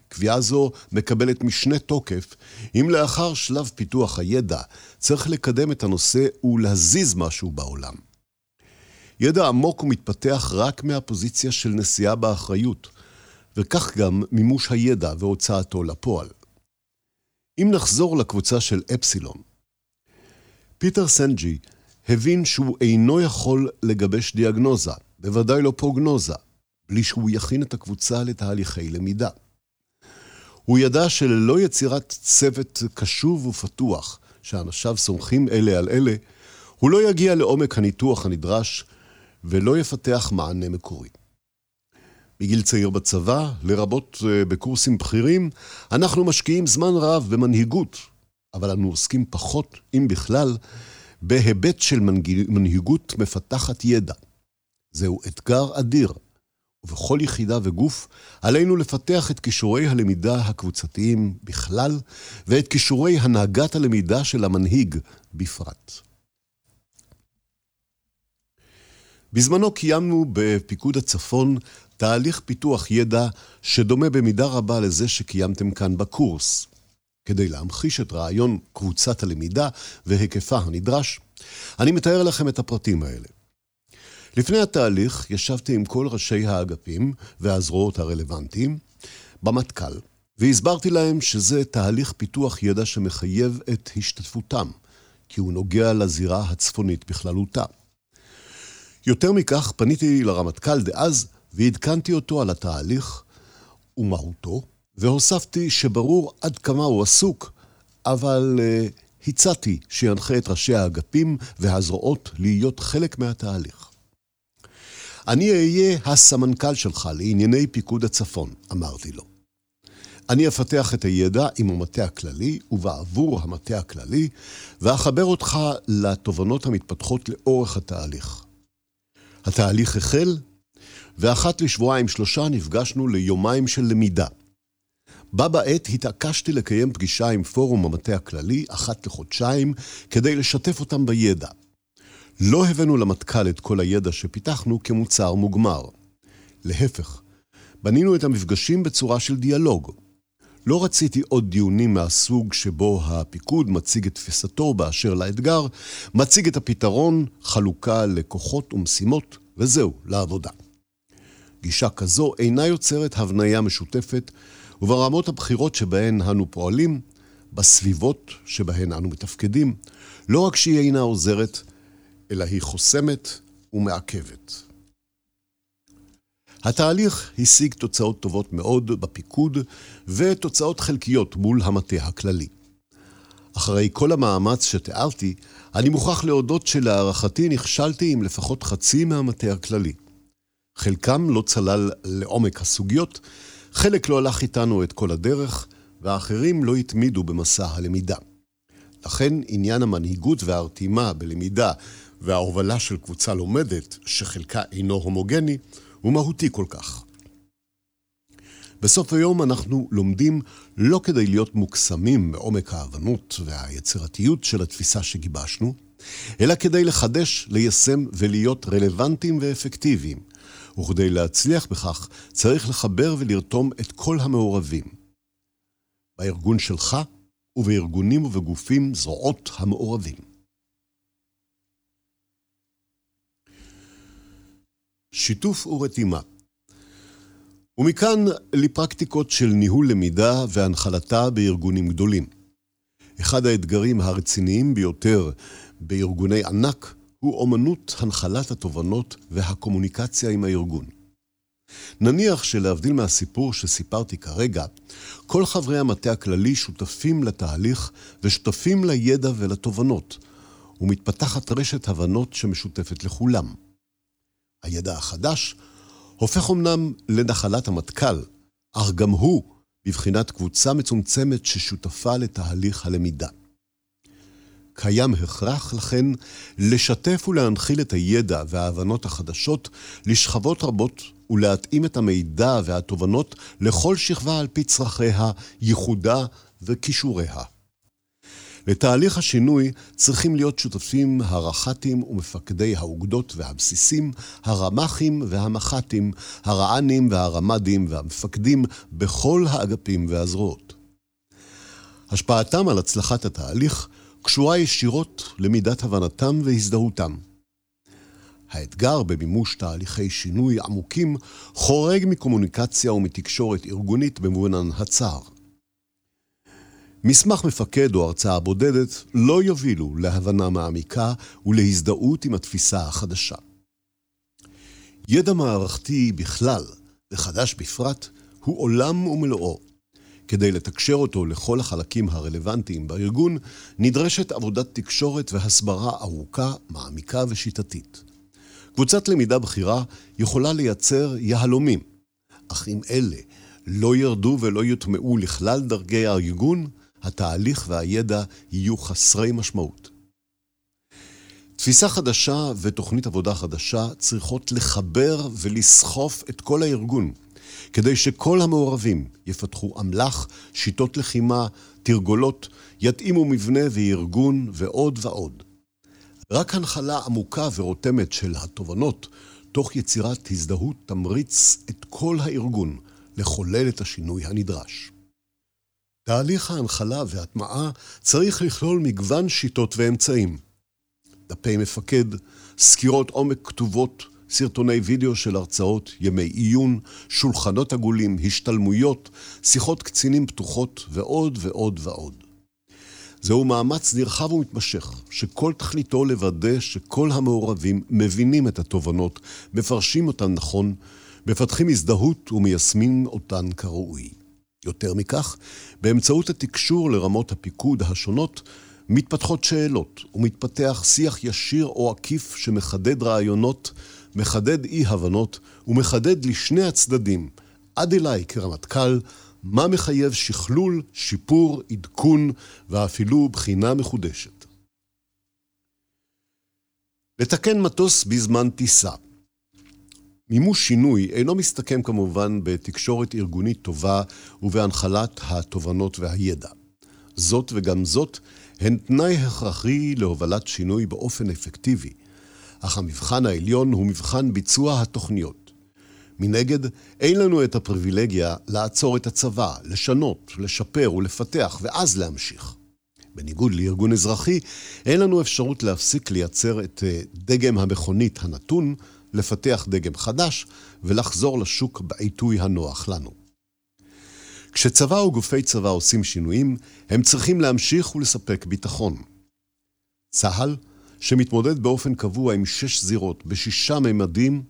קביעה זו מקבלת משנה תוקף אם לאחר שלב פיתוח הידע צריך לקדם את הנושא ולהזיז משהו בעולם. ידע עמוק ומתפתח רק מהפוזיציה של נשיאה באחריות, וכך גם מימוש הידע והוצאתו לפועל. אם נחזור לקבוצה של אפסילון, פיטר סנג'י הבין שהוא אינו יכול לגבש דיאגנוזה, בוודאי לא פרוגנוזה, בלי שהוא יכין את הקבוצה לתהליכי למידה. הוא ידע שללא יצירת צוות קשוב ופתוח, שאנשיו סומכים אלה על אלה, הוא לא יגיע לעומק הניתוח הנדרש ולא יפתח מענה מקורי. מגיל צעיר בצבא, לרבות אה, בקורסים בכירים, אנחנו משקיעים זמן רב במנהיגות, אבל אנו עוסקים פחות, אם בכלל, בהיבט של מנהיגות מפתחת ידע. זהו אתגר אדיר, ובכל יחידה וגוף עלינו לפתח את כישורי הלמידה הקבוצתיים בכלל, ואת כישורי הנהגת הלמידה של המנהיג בפרט. בזמנו קיימנו בפיקוד הצפון תהליך פיתוח ידע שדומה במידה רבה לזה שקיימתם כאן בקורס. כדי להמחיש את רעיון קבוצת הלמידה והיקפה הנדרש, אני מתאר לכם את הפרטים האלה. לפני התהליך ישבתי עם כל ראשי האגפים והזרועות הרלוונטיים במטכ"ל, והסברתי להם שזה תהליך פיתוח ידע שמחייב את השתתפותם, כי הוא נוגע לזירה הצפונית בכללותה. יותר מכך, פניתי לרמטכ"ל דאז ועדכנתי אותו על התהליך ומהותו, והוספתי שברור עד כמה הוא עסוק, אבל uh, הצעתי שינחה את ראשי האגפים והזרועות להיות חלק מהתהליך. אני אהיה הסמנכ"ל שלך לענייני פיקוד הצפון, אמרתי לו. אני אפתח את הידע עם המטה הכללי ובעבור המטה הכללי, ואחבר אותך לתובנות המתפתחות לאורך התהליך. התהליך החל, ואחת לשבועיים שלושה נפגשנו ליומיים של למידה. בה בעת התעקשתי לקיים פגישה עם פורום המטה הכללי, אחת לחודשיים, כדי לשתף אותם בידע. לא הבאנו למטכ"ל את כל הידע שפיתחנו כמוצר מוגמר. להפך, בנינו את המפגשים בצורה של דיאלוג. לא רציתי עוד דיונים מהסוג שבו הפיקוד מציג את תפיסתו באשר לאתגר, מציג את הפתרון, חלוקה לכוחות ומשימות, וזהו, לעבודה. גישה כזו אינה יוצרת הבניה משותפת, וברמות הבכירות שבהן אנו פועלים, בסביבות שבהן אנו מתפקדים, לא רק שהיא אינה עוזרת, אלא היא חוסמת ומעכבת. התהליך השיג תוצאות טובות מאוד בפיקוד ותוצאות חלקיות מול המטה הכללי. אחרי כל המאמץ שתיארתי, אני מוכרח להודות שלהערכתי נכשלתי עם לפחות חצי מהמטה הכללי. חלקם לא צלל לעומק הסוגיות, חלק לא הלך איתנו את כל הדרך, והאחרים לא התמידו במסע הלמידה. לכן עניין המנהיגות והרתימה בלמידה וההובלה של קבוצה לומדת, שחלקה אינו הומוגני, הוא מהותי כל כך. בסוף היום אנחנו לומדים לא כדי להיות מוקסמים מעומק ההבנות והיצירתיות של התפיסה שגיבשנו, אלא כדי לחדש, ליישם ולהיות רלוונטיים ואפקטיביים. וכדי להצליח בכך, צריך לחבר ולרתום את כל המעורבים. בארגון שלך ובארגונים ובגופים זרועות המעורבים. שיתוף ורתימה. ומכאן לפרקטיקות של ניהול למידה והנחלתה בארגונים גדולים. אחד האתגרים הרציניים ביותר בארגוני ענק הוא אומנות הנחלת התובנות והקומוניקציה עם הארגון. נניח שלהבדיל מהסיפור שסיפרתי כרגע, כל חברי המטה הכללי שותפים לתהליך ושותפים לידע ולתובנות, ומתפתחת רשת הבנות שמשותפת לכולם. הידע החדש הופך אמנם לנחלת המטכ"ל, אך גם הוא בבחינת קבוצה מצומצמת ששותפה לתהליך הלמידה. קיים הכרח, לכן, לשתף ולהנחיל את הידע וההבנות החדשות לשכבות רבות ולהתאים את המידע והתובנות לכל שכבה על פי צרכיה, ייחודה וכישוריה. לתהליך השינוי צריכים להיות שותפים הרח"טים ומפקדי האוגדות והבסיסים, הרמ"חים והמח"טים, הרע"נים והרמ"דים והמפקדים בכל האגפים והזרועות. השפעתם על הצלחת התהליך קשורה ישירות למידת הבנתם והזדהותם. האתגר במימוש תהליכי שינוי עמוקים חורג מקומוניקציה ומתקשורת ארגונית במובנן הצר. מסמך מפקד או הרצאה בודדת לא יובילו להבנה מעמיקה ולהזדהות עם התפיסה החדשה. ידע מערכתי בכלל, וחדש בפרט, הוא עולם ומלואו. כדי לתקשר אותו לכל החלקים הרלוונטיים בארגון, נדרשת עבודת תקשורת והסברה ארוכה, מעמיקה ושיטתית. קבוצת למידה בכירה יכולה לייצר יהלומים, אך אם אלה לא ירדו ולא יוטמעו לכלל דרגי הארגון, התהליך והידע יהיו חסרי משמעות. תפיסה חדשה ותוכנית עבודה חדשה צריכות לחבר ולסחוף את כל הארגון, כדי שכל המעורבים יפתחו אמל"ח, שיטות לחימה, תרגולות, יתאימו מבנה וארגון ועוד ועוד. רק הנחלה עמוקה ורותמת של התובנות, תוך יצירת הזדהות, תמריץ את כל הארגון לחולל את השינוי הנדרש. תהליך ההנחלה וההטמעה צריך לכלול מגוון שיטות ואמצעים. דפי מפקד, סקירות עומק כתובות, סרטוני וידאו של הרצאות, ימי עיון, שולחנות עגולים, השתלמויות, שיחות קצינים פתוחות ועוד ועוד ועוד. זהו מאמץ נרחב ומתמשך, שכל תכליתו לוודא שכל המעורבים מבינים את התובנות, מפרשים אותן נכון, מפתחים הזדהות ומיישמים אותן כראוי. יותר מכך, באמצעות התקשור לרמות הפיקוד השונות, מתפתחות שאלות ומתפתח שיח ישיר או עקיף שמחדד רעיונות, מחדד אי-הבנות ומחדד לשני הצדדים, עד אליי כרמטכ"ל, מה מחייב שכלול, שיפור, עדכון ואפילו בחינה מחודשת. לתקן מטוס בזמן טיסה מימוש שינוי אינו מסתכם כמובן בתקשורת ארגונית טובה ובהנחלת התובנות והידע. זאת וגם זאת הן תנאי הכרחי להובלת שינוי באופן אפקטיבי, אך המבחן העליון הוא מבחן ביצוע התוכניות. מנגד, אין לנו את הפריבילגיה לעצור את הצבא, לשנות, לשפר ולפתח, ואז להמשיך. בניגוד לארגון אזרחי, אין לנו אפשרות להפסיק לייצר את אה, דגם המכונית הנתון, לפתח דגם חדש ולחזור לשוק בעיתוי הנוח לנו. כשצבא או גופי צבא עושים שינויים, הם צריכים להמשיך ולספק ביטחון. צה"ל, שמתמודד באופן קבוע עם שש זירות בשישה ממדים,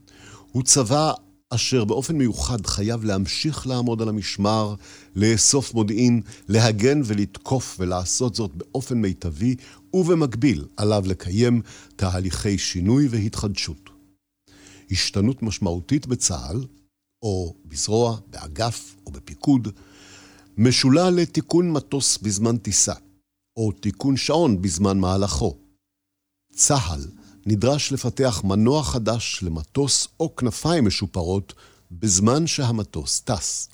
הוא צבא אשר באופן מיוחד חייב להמשיך לעמוד על המשמר, לאסוף מודיעין, להגן ולתקוף ולעשות זאת באופן מיטבי, ובמקביל עליו לקיים תהליכי שינוי והתחדשות. השתנות משמעותית בצה"ל, או בזרוע, באגף או בפיקוד, משולה לתיקון מטוס בזמן טיסה, או תיקון שעון בזמן מהלכו. צה"ל נדרש לפתח מנוע חדש למטוס או כנפיים משופרות בזמן שהמטוס טס.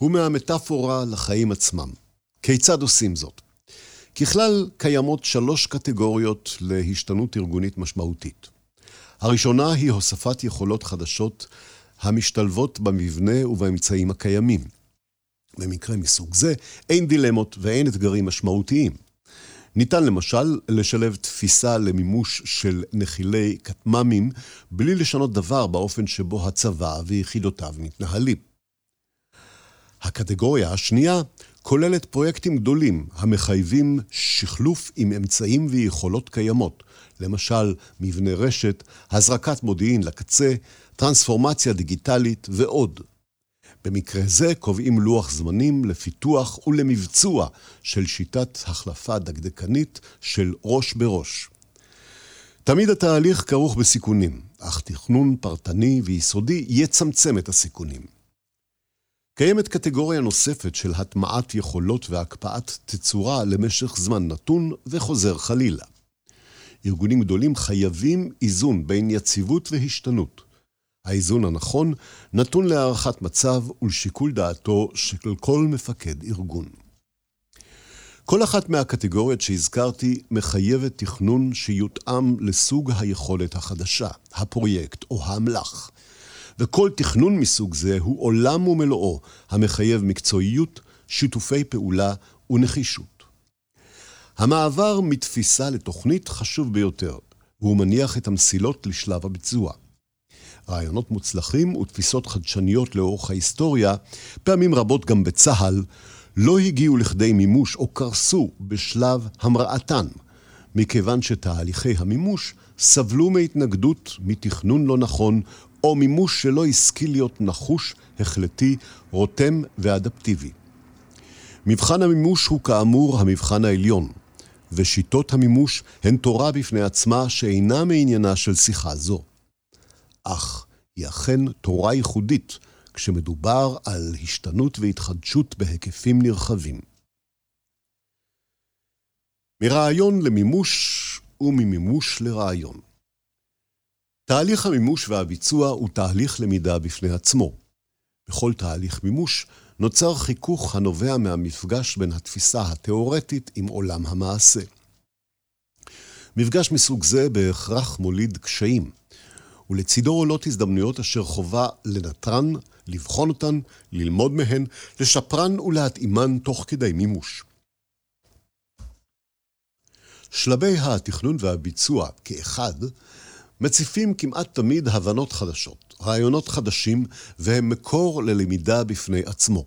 ומהמטאפורה לחיים עצמם. כיצד עושים זאת? ככלל, קיימות שלוש קטגוריות להשתנות ארגונית משמעותית. הראשונה היא הוספת יכולות חדשות המשתלבות במבנה ובאמצעים הקיימים. במקרה מסוג זה, אין דילמות ואין אתגרים משמעותיים. ניתן למשל לשלב תפיסה למימוש של נחילי כטמ"מים בלי לשנות דבר באופן שבו הצבא ויחידותיו מתנהלים. הקטגוריה השנייה כוללת פרויקטים גדולים המחייבים שחלוף עם אמצעים ויכולות קיימות, למשל מבנה רשת, הזרקת מודיעין לקצה, טרנספורמציה דיגיטלית ועוד. במקרה זה קובעים לוח זמנים לפיתוח ולמבצוע של שיטת החלפה דקדקנית של ראש בראש. תמיד התהליך כרוך בסיכונים, אך תכנון פרטני ויסודי יצמצם את הסיכונים. קיימת קטגוריה נוספת של הטמעת יכולות והקפאת תצורה למשך זמן נתון וחוזר חלילה. ארגונים גדולים חייבים איזון בין יציבות והשתנות. האיזון הנכון נתון להערכת מצב ולשיקול דעתו של כל מפקד ארגון. כל אחת מהקטגוריות שהזכרתי מחייבת תכנון שיותאם לסוג היכולת החדשה, הפרויקט או האמל"ח. וכל תכנון מסוג זה הוא עולם ומלואו המחייב מקצועיות, שיתופי פעולה ונחישות. המעבר מתפיסה לתוכנית חשוב ביותר, והוא מניח את המסילות לשלב הביצוע. רעיונות מוצלחים ותפיסות חדשניות לאורך ההיסטוריה, פעמים רבות גם בצה"ל, לא הגיעו לכדי מימוש או קרסו בשלב המראתן, מכיוון שתהליכי המימוש סבלו מהתנגדות, מתכנון לא נכון, או מימוש שלא השכיל להיות נחוש, החלטי, רותם ואדפטיבי. מבחן המימוש הוא כאמור המבחן העליון, ושיטות המימוש הן תורה בפני עצמה שאינה מעניינה של שיחה זו. אך היא אכן תורה ייחודית כשמדובר על השתנות והתחדשות בהיקפים נרחבים. מרעיון למימוש וממימוש לרעיון. תהליך המימוש והביצוע הוא תהליך למידה בפני עצמו. בכל תהליך מימוש נוצר חיכוך הנובע מהמפגש בין התפיסה התאורטית עם עולם המעשה. מפגש מסוג זה בהכרח מוליד קשיים, ולצידו עולות הזדמנויות אשר חובה לנטרן, לבחון אותן, ללמוד מהן, לשפרן ולהתאימן תוך כדי מימוש. שלבי התכנון והביצוע כאחד מציפים כמעט תמיד הבנות חדשות, רעיונות חדשים, והם מקור ללמידה בפני עצמו.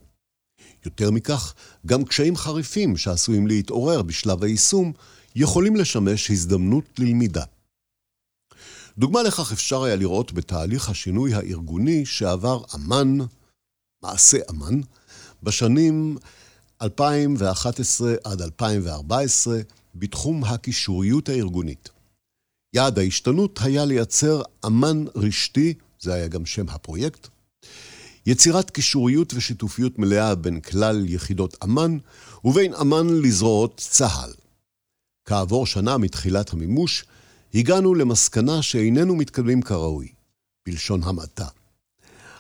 יותר מכך, גם קשיים חריפים שעשויים להתעורר בשלב היישום, יכולים לשמש הזדמנות ללמידה. דוגמה לכך אפשר היה לראות בתהליך השינוי הארגוני שעבר אמ"ן, מעשה אמ"ן, בשנים 2011 עד 2014 בתחום הקישוריות הארגונית. יעד ההשתנות היה לייצר אמ"ן רשתי, זה היה גם שם הפרויקט, יצירת קישוריות ושיתופיות מלאה בין כלל יחידות אמ"ן ובין אמ"ן לזרועות צה"ל. כעבור שנה מתחילת המימוש, הגענו למסקנה שאיננו מתקדמים כראוי, בלשון המעטה.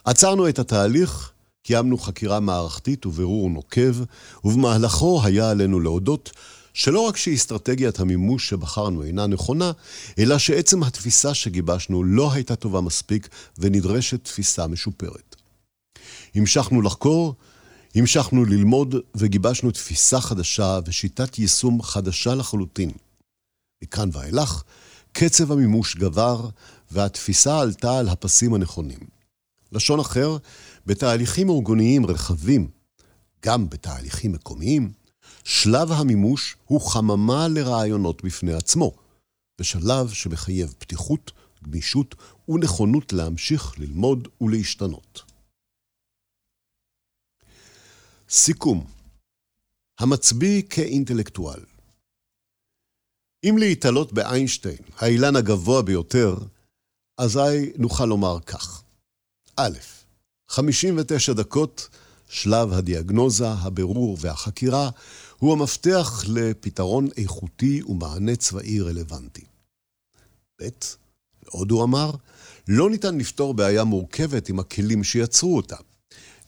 עצרנו את התהליך, קיימנו חקירה מערכתית ובירור נוקב, ובמהלכו היה עלינו להודות שלא רק שאסטרטגיית המימוש שבחרנו אינה נכונה, אלא שעצם התפיסה שגיבשנו לא הייתה טובה מספיק ונדרשת תפיסה משופרת. המשכנו לחקור, המשכנו ללמוד וגיבשנו תפיסה חדשה ושיטת יישום חדשה לחלוטין. מכאן ואילך, קצב המימוש גבר והתפיסה עלתה על הפסים הנכונים. לשון אחר, בתהליכים ארגוניים רחבים, גם בתהליכים מקומיים, שלב המימוש הוא חממה לרעיונות בפני עצמו, בשלב שמחייב פתיחות, גמישות ונכונות להמשיך ללמוד ולהשתנות. סיכום. המצביא כאינטלקטואל. אם להתעלות באיינשטיין, האילן הגבוה ביותר, אזי נוכל לומר כך: א', 59 דקות, שלב הדיאגנוזה, הבירור והחקירה, הוא המפתח לפתרון איכותי ומענה צבאי רלוונטי. ב', ועוד הוא אמר, לא ניתן לפתור בעיה מורכבת עם הכלים שיצרו אותה.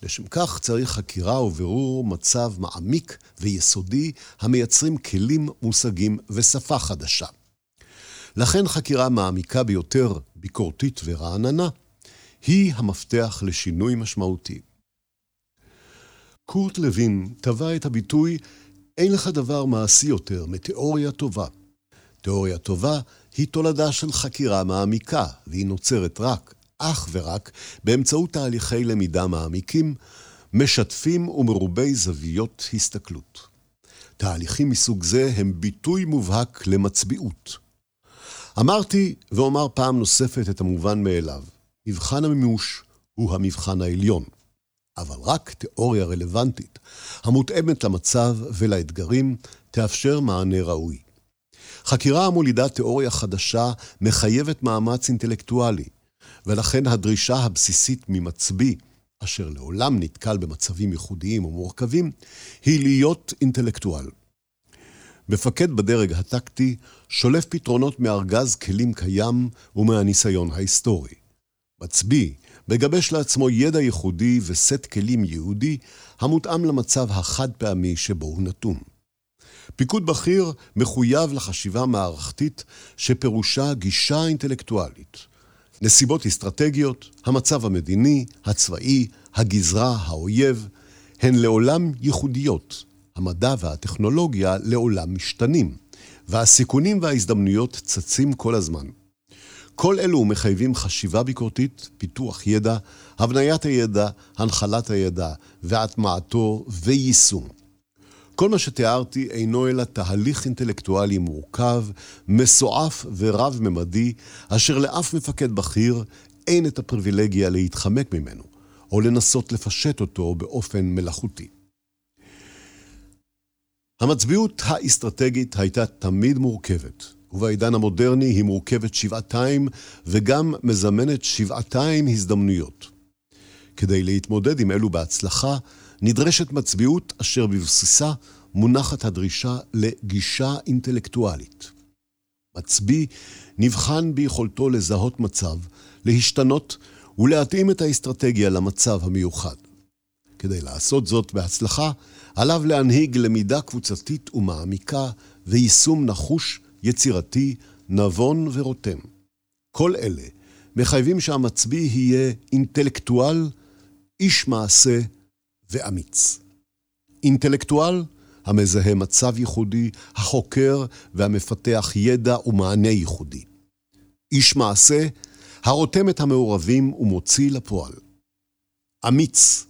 לשם כך צריך חקירה ובירור מצב מעמיק ויסודי המייצרים כלים, מושגים ושפה חדשה. לכן חקירה מעמיקה ביותר, ביקורתית ורעננה, היא המפתח לשינוי משמעותי. קורט לוין טבע את הביטוי אין לך דבר מעשי יותר מתיאוריה טובה. תיאוריה טובה היא תולדה של חקירה מעמיקה, והיא נוצרת רק, אך ורק, באמצעות תהליכי למידה מעמיקים, משתפים ומרובי זוויות הסתכלות. תהליכים מסוג זה הם ביטוי מובהק למצביעות. אמרתי, ואומר פעם נוספת את המובן מאליו, מבחן המימוש הוא המבחן העליון. אבל רק תיאוריה רלוונטית, המותאמת למצב ולאתגרים, תאפשר מענה ראוי. חקירה המולידה תיאוריה חדשה מחייבת מאמץ אינטלקטואלי, ולכן הדרישה הבסיסית ממצביא, אשר לעולם נתקל במצבים ייחודיים ומורכבים, היא להיות אינטלקטואל. מפקד בדרג הטקטי שולף פתרונות מארגז כלים קיים ומהניסיון ההיסטורי. מצביא מגבש לעצמו ידע ייחודי וסט כלים ייעודי המותאם למצב החד-פעמי שבו הוא נתון. פיקוד בכיר מחויב לחשיבה מערכתית שפירושה גישה אינטלקטואלית. נסיבות אסטרטגיות, המצב המדיני, הצבאי, הגזרה, האויב, הן לעולם ייחודיות. המדע והטכנולוגיה לעולם משתנים, והסיכונים וההזדמנויות צצים כל הזמן. כל אלו מחייבים חשיבה ביקורתית, פיתוח ידע, הבניית הידע, הנחלת הידע והטמעתו ויישום. כל מה שתיארתי אינו אלא תהליך אינטלקטואלי מורכב, מסועף ורב-ממדי, אשר לאף מפקד בכיר אין את הפריבילגיה להתחמק ממנו, או לנסות לפשט אותו באופן מלאכותי. המצביעות האסטרטגית הייתה תמיד מורכבת, ובעידן המודרני היא מורכבת שבעתיים וגם מזמנת שבעתיים הזדמנויות. כדי להתמודד עם אלו בהצלחה, נדרשת מצביעות אשר בבסיסה מונחת הדרישה לגישה אינטלקטואלית. מצביא נבחן ביכולתו לזהות מצב, להשתנות ולהתאים את האסטרטגיה למצב המיוחד. כדי לעשות זאת בהצלחה, עליו להנהיג למידה קבוצתית ומעמיקה ויישום נחוש יצירתי, נבון ורותם. כל אלה מחייבים שהמצביא יהיה אינטלקטואל, איש מעשה ואמיץ. אינטלקטואל המזהה מצב ייחודי, החוקר והמפתח ידע ומענה ייחודי. איש מעשה הרותם את המעורבים ומוציא לפועל. אמיץ,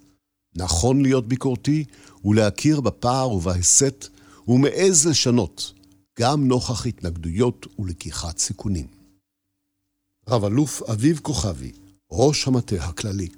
נכון להיות ביקורתי ולהכיר בפער ובהסת, ומעז לשנות, גם נוכח התנגדויות ולקיחת סיכונים. רב-אלוף אביב כוכבי, ראש המטה הכללי